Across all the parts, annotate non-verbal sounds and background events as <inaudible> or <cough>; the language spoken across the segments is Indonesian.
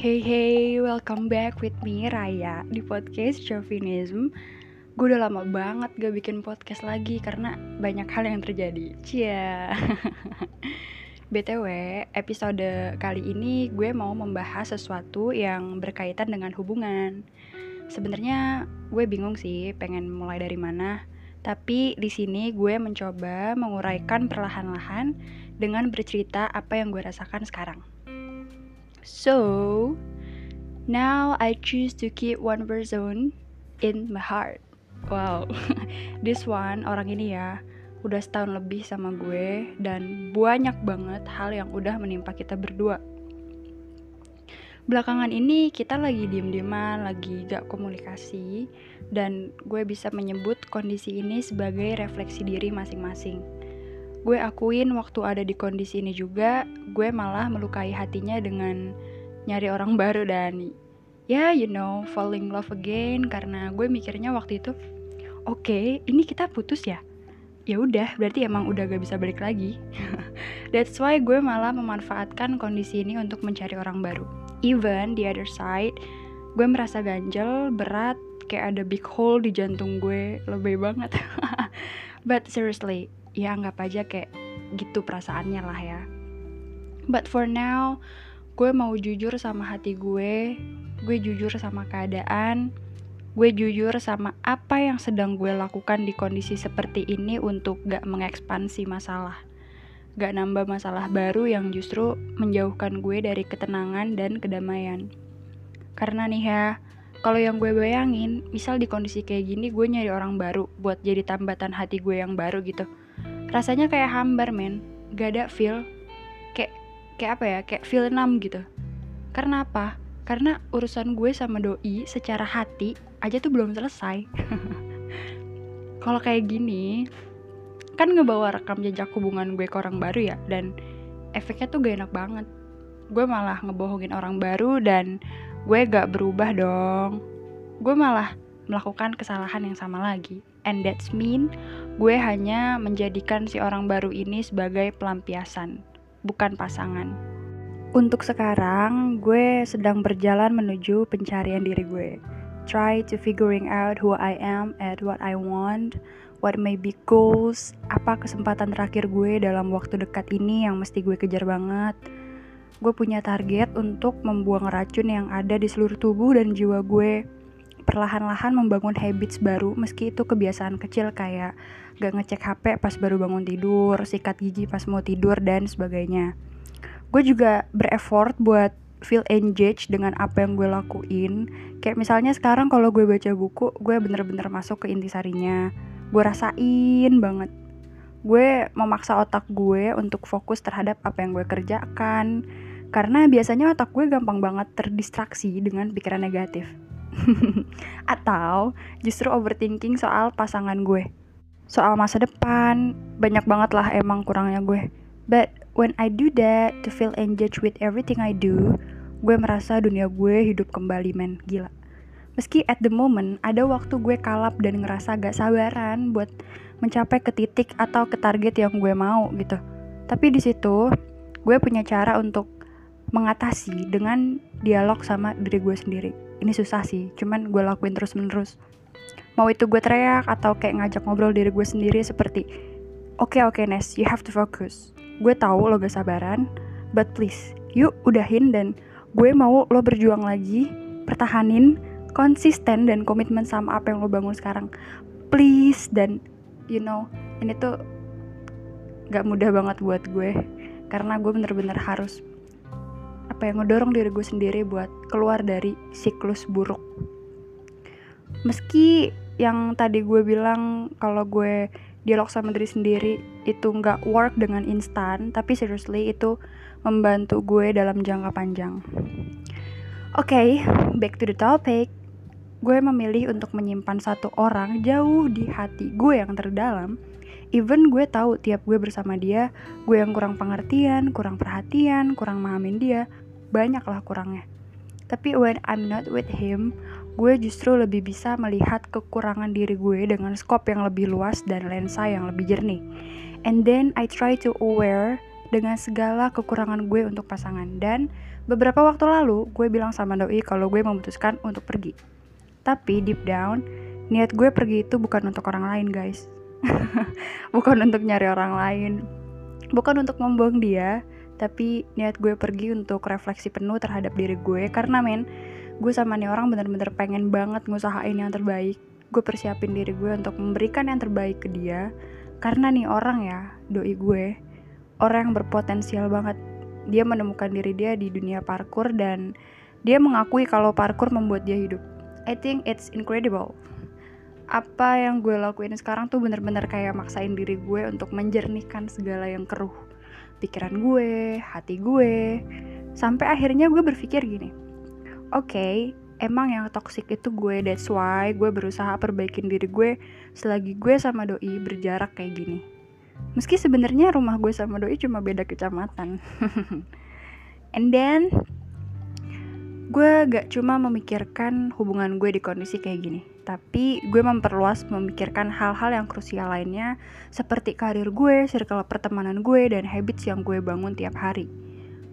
Hey hey, welcome back with me Raya di podcast Chauvinism. Gue udah lama banget gak bikin podcast lagi karena banyak hal yang terjadi. Cia. <laughs> BTW, episode kali ini gue mau membahas sesuatu yang berkaitan dengan hubungan. Sebenarnya gue bingung sih pengen mulai dari mana, tapi di sini gue mencoba menguraikan perlahan-lahan dengan bercerita apa yang gue rasakan sekarang. So, now I choose to keep one person in my heart. Wow, <laughs> this one orang ini ya udah setahun lebih sama gue dan banyak banget hal yang udah menimpa kita berdua. Belakangan ini kita lagi diem-dieman, lagi gak komunikasi dan gue bisa menyebut kondisi ini sebagai refleksi diri masing-masing gue akuin waktu ada di kondisi ini juga gue malah melukai hatinya dengan nyari orang baru dan ya yeah, you know falling love again karena gue mikirnya waktu itu oke okay, ini kita putus ya? Ya udah berarti emang udah gak bisa balik lagi. <laughs> That's why gue malah memanfaatkan kondisi ini untuk mencari orang baru. Even the other side gue merasa ganjel berat kayak ada big hole di jantung gue lebih banget. <laughs> But seriously ya anggap aja kayak gitu perasaannya lah ya. But for now gue mau jujur sama hati gue gue jujur sama keadaan gue jujur sama apa yang sedang gue lakukan di kondisi seperti ini untuk gak mengekspansi masalah. Gak nambah masalah baru yang justru menjauhkan gue dari ketenangan dan kedamaian. Karena nih ya kalau yang gue bayangin misal di kondisi kayak gini gue nyari orang baru buat jadi tambatan hati gue yang baru gitu rasanya kayak hambar men. Gak ada feel. Kayak kayak apa ya? Kayak feel enam gitu. Karena apa? Karena urusan gue sama doi secara hati aja tuh belum selesai. <laughs> Kalau kayak gini kan ngebawa rekam jejak hubungan gue ke orang baru ya dan efeknya tuh gak enak banget. Gue malah ngebohongin orang baru dan gue gak berubah dong. Gue malah melakukan kesalahan yang sama lagi. And that's mean gue hanya menjadikan si orang baru ini sebagai pelampiasan, bukan pasangan. Untuk sekarang, gue sedang berjalan menuju pencarian diri gue. Try to figuring out who I am and what I want, what may be goals, apa kesempatan terakhir gue dalam waktu dekat ini yang mesti gue kejar banget. Gue punya target untuk membuang racun yang ada di seluruh tubuh dan jiwa gue perlahan-lahan membangun habits baru meski itu kebiasaan kecil kayak gak ngecek HP pas baru bangun tidur, sikat gigi pas mau tidur dan sebagainya. Gue juga berefort buat feel engaged dengan apa yang gue lakuin. Kayak misalnya sekarang kalau gue baca buku, gue bener-bener masuk ke intisarinya. Gue rasain banget. Gue memaksa otak gue untuk fokus terhadap apa yang gue kerjakan. Karena biasanya otak gue gampang banget terdistraksi dengan pikiran negatif. <laughs> Atau justru overthinking soal pasangan gue. Soal masa depan, banyak banget lah emang kurangnya gue. But when I do that, to feel engaged with everything I do, gue merasa dunia gue hidup kembali men, gila. Meski at the moment ada waktu gue kalap dan ngerasa gak sabaran buat mencapai ke titik atau ke target yang gue mau gitu. Tapi di situ gue punya cara untuk mengatasi dengan dialog sama diri gue sendiri. Ini susah sih, cuman gue lakuin terus-menerus. Mau itu gue teriak atau kayak ngajak ngobrol diri gue sendiri seperti Oke okay, oke okay, Nes, you have to focus. Gue tahu lo gak sabaran, but please, yuk udahin dan gue mau lo berjuang lagi, pertahanin, konsisten dan komitmen sama apa yang lo bangun sekarang. Please dan you know, ini tuh gak mudah banget buat gue karena gue bener-bener harus apa yang ngedorong diri gue sendiri buat keluar dari siklus buruk. Meski yang tadi gue bilang kalau gue dialog sama diri sendiri itu nggak work dengan instan tapi seriously itu membantu gue dalam jangka panjang. Oke okay, back to the topic. Gue memilih untuk menyimpan satu orang jauh di hati gue yang terdalam. Even gue tahu tiap gue bersama dia gue yang kurang pengertian kurang perhatian kurang memahamin dia banyak lah kurangnya. Tapi when I'm not with him, gue justru lebih bisa melihat kekurangan diri gue dengan skop yang lebih luas dan lensa yang lebih jernih. And then I try to aware dengan segala kekurangan gue untuk pasangan dan beberapa waktu lalu gue bilang sama doi kalau gue memutuskan untuk pergi. Tapi deep down niat gue pergi itu bukan untuk orang lain guys. <laughs> bukan untuk nyari orang lain. Bukan untuk membuang dia, tapi niat gue pergi untuk refleksi penuh terhadap diri gue karena men gue sama nih orang bener-bener pengen banget ngusahain yang terbaik. Gue persiapin diri gue untuk memberikan yang terbaik ke dia. Karena nih orang ya doi gue orang yang berpotensial banget. Dia menemukan diri dia di dunia parkour dan dia mengakui kalau parkour membuat dia hidup. I think it's incredible. Apa yang gue lakuin sekarang tuh bener-bener kayak maksain diri gue untuk menjernihkan segala yang keruh pikiran gue, hati gue. Sampai akhirnya gue berpikir gini oke okay, emang yang toxic itu gue that's why gue berusaha perbaikin diri gue selagi gue sama doi berjarak kayak gini. Meski sebenarnya rumah gue sama doi cuma beda kecamatan. <laughs> And then gue gak cuma memikirkan hubungan gue di kondisi kayak gini tapi gue memperluas memikirkan hal-hal yang krusial lainnya seperti karir gue, circle pertemanan gue, dan habits yang gue bangun tiap hari.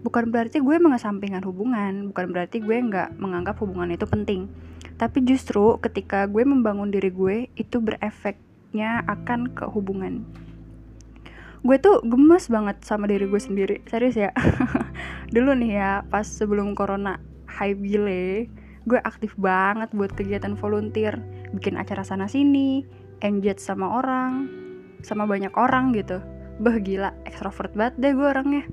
Bukan berarti gue mengesampingkan hubungan, bukan berarti gue gak menganggap hubungan itu penting. Tapi justru ketika gue membangun diri gue, itu berefeknya akan ke hubungan. Gue tuh gemes banget sama diri gue sendiri, serius ya. <laughs> Dulu nih ya, pas sebelum corona hype gile gue aktif banget buat kegiatan volunteer. Bikin acara sana sini engage sama orang sama banyak orang gitu. Bah gila ekstrovert banget deh gue orangnya.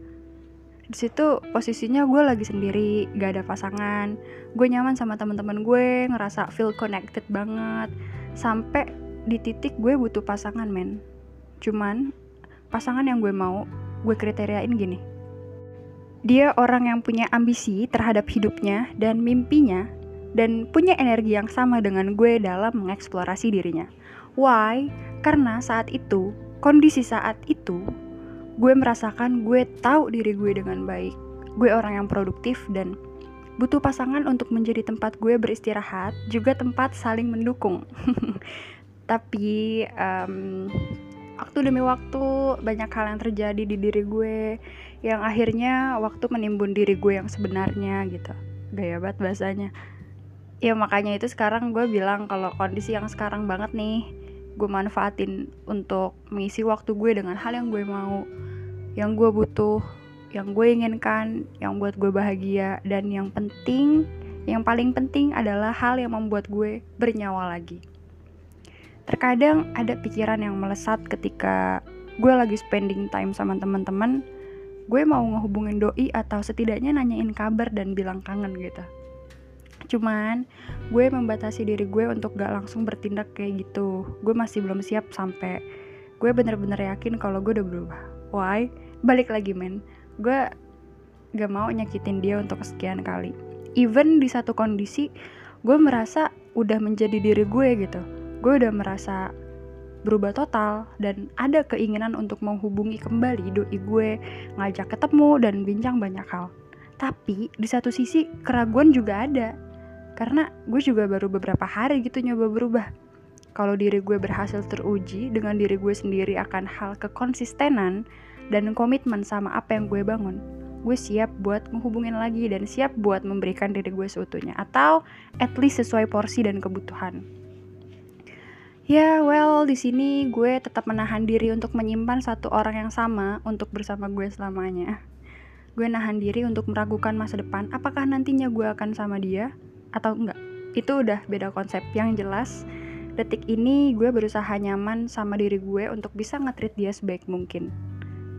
Di situ posisinya gue lagi sendiri gak ada pasangan. Gue nyaman sama teman-teman gue ngerasa feel connected banget. Sampai di titik gue butuh pasangan men. Cuman pasangan yang gue mau gue kriteriain gini. Dia orang yang punya ambisi terhadap hidupnya dan mimpinya dan punya energi yang sama dengan gue dalam mengeksplorasi dirinya. Why? Karena saat itu, kondisi saat itu, gue merasakan gue tahu diri gue dengan baik. Gue orang yang produktif dan butuh pasangan untuk menjadi tempat gue beristirahat, juga tempat saling mendukung. <laughs> Tapi um, waktu demi waktu banyak hal yang terjadi di diri gue yang akhirnya waktu menimbun diri gue yang sebenarnya gitu gaya banget bahasanya ya makanya itu sekarang gue bilang kalau kondisi yang sekarang banget nih gue manfaatin untuk mengisi waktu gue dengan hal yang gue mau yang gue butuh yang gue inginkan yang buat gue bahagia dan yang penting yang paling penting adalah hal yang membuat gue bernyawa lagi. Terkadang ada pikiran yang melesat ketika gue lagi spending time sama teman-teman. Gue mau ngehubungin doi atau setidaknya nanyain kabar dan bilang kangen gitu cuman gue membatasi diri gue untuk gak langsung bertindak kayak gitu. Gue masih belum siap sampai gue bener-bener yakin kalau gue udah berubah. Why? Balik lagi men. Gue gak mau nyakitin dia untuk sekian kali. Even di satu kondisi gue merasa udah menjadi diri gue gitu. Gue udah merasa berubah total dan ada keinginan untuk menghubungi kembali doi gue, ngajak ketemu dan bincang banyak hal. Tapi di satu sisi keraguan juga ada. Karena gue juga baru beberapa hari gitu nyoba berubah. Kalau diri gue berhasil teruji dengan diri gue sendiri akan hal kekonsistenan dan komitmen sama apa yang gue bangun, gue siap buat menghubungin lagi dan siap buat memberikan diri gue seutuhnya atau at least sesuai porsi dan kebutuhan. Ya, well, di sini gue tetap menahan diri untuk menyimpan satu orang yang sama untuk bersama gue selamanya. Gue nahan diri untuk meragukan masa depan, apakah nantinya gue akan sama dia atau enggak. Itu udah beda konsep yang jelas. Detik ini gue berusaha nyaman sama diri gue untuk bisa ngetrit dia sebaik mungkin.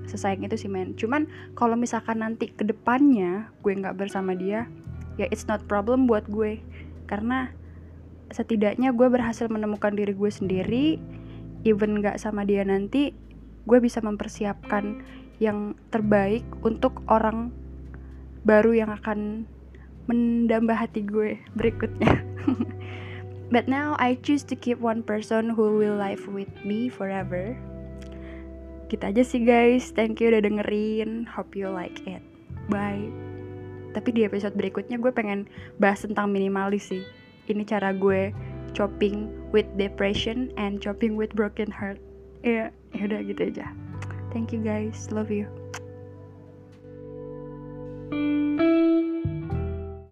Sesayang itu sih men. Cuman kalau misalkan nanti ke depannya gue nggak bersama dia, ya it's not problem buat gue. Karena setidaknya gue berhasil menemukan diri gue sendiri even gak sama dia nanti gue bisa mempersiapkan yang terbaik untuk orang baru yang akan mendambah hati gue berikutnya. <laughs> But now I choose to keep one person who will live with me forever. Kita aja sih guys, thank you udah dengerin. Hope you like it. Bye. Tapi di episode berikutnya gue pengen bahas tentang minimalis sih. Ini cara gue chopping with depression and chopping with broken heart. Iya, ya, yeah, udah gitu aja. Thank you guys. Love you. thank you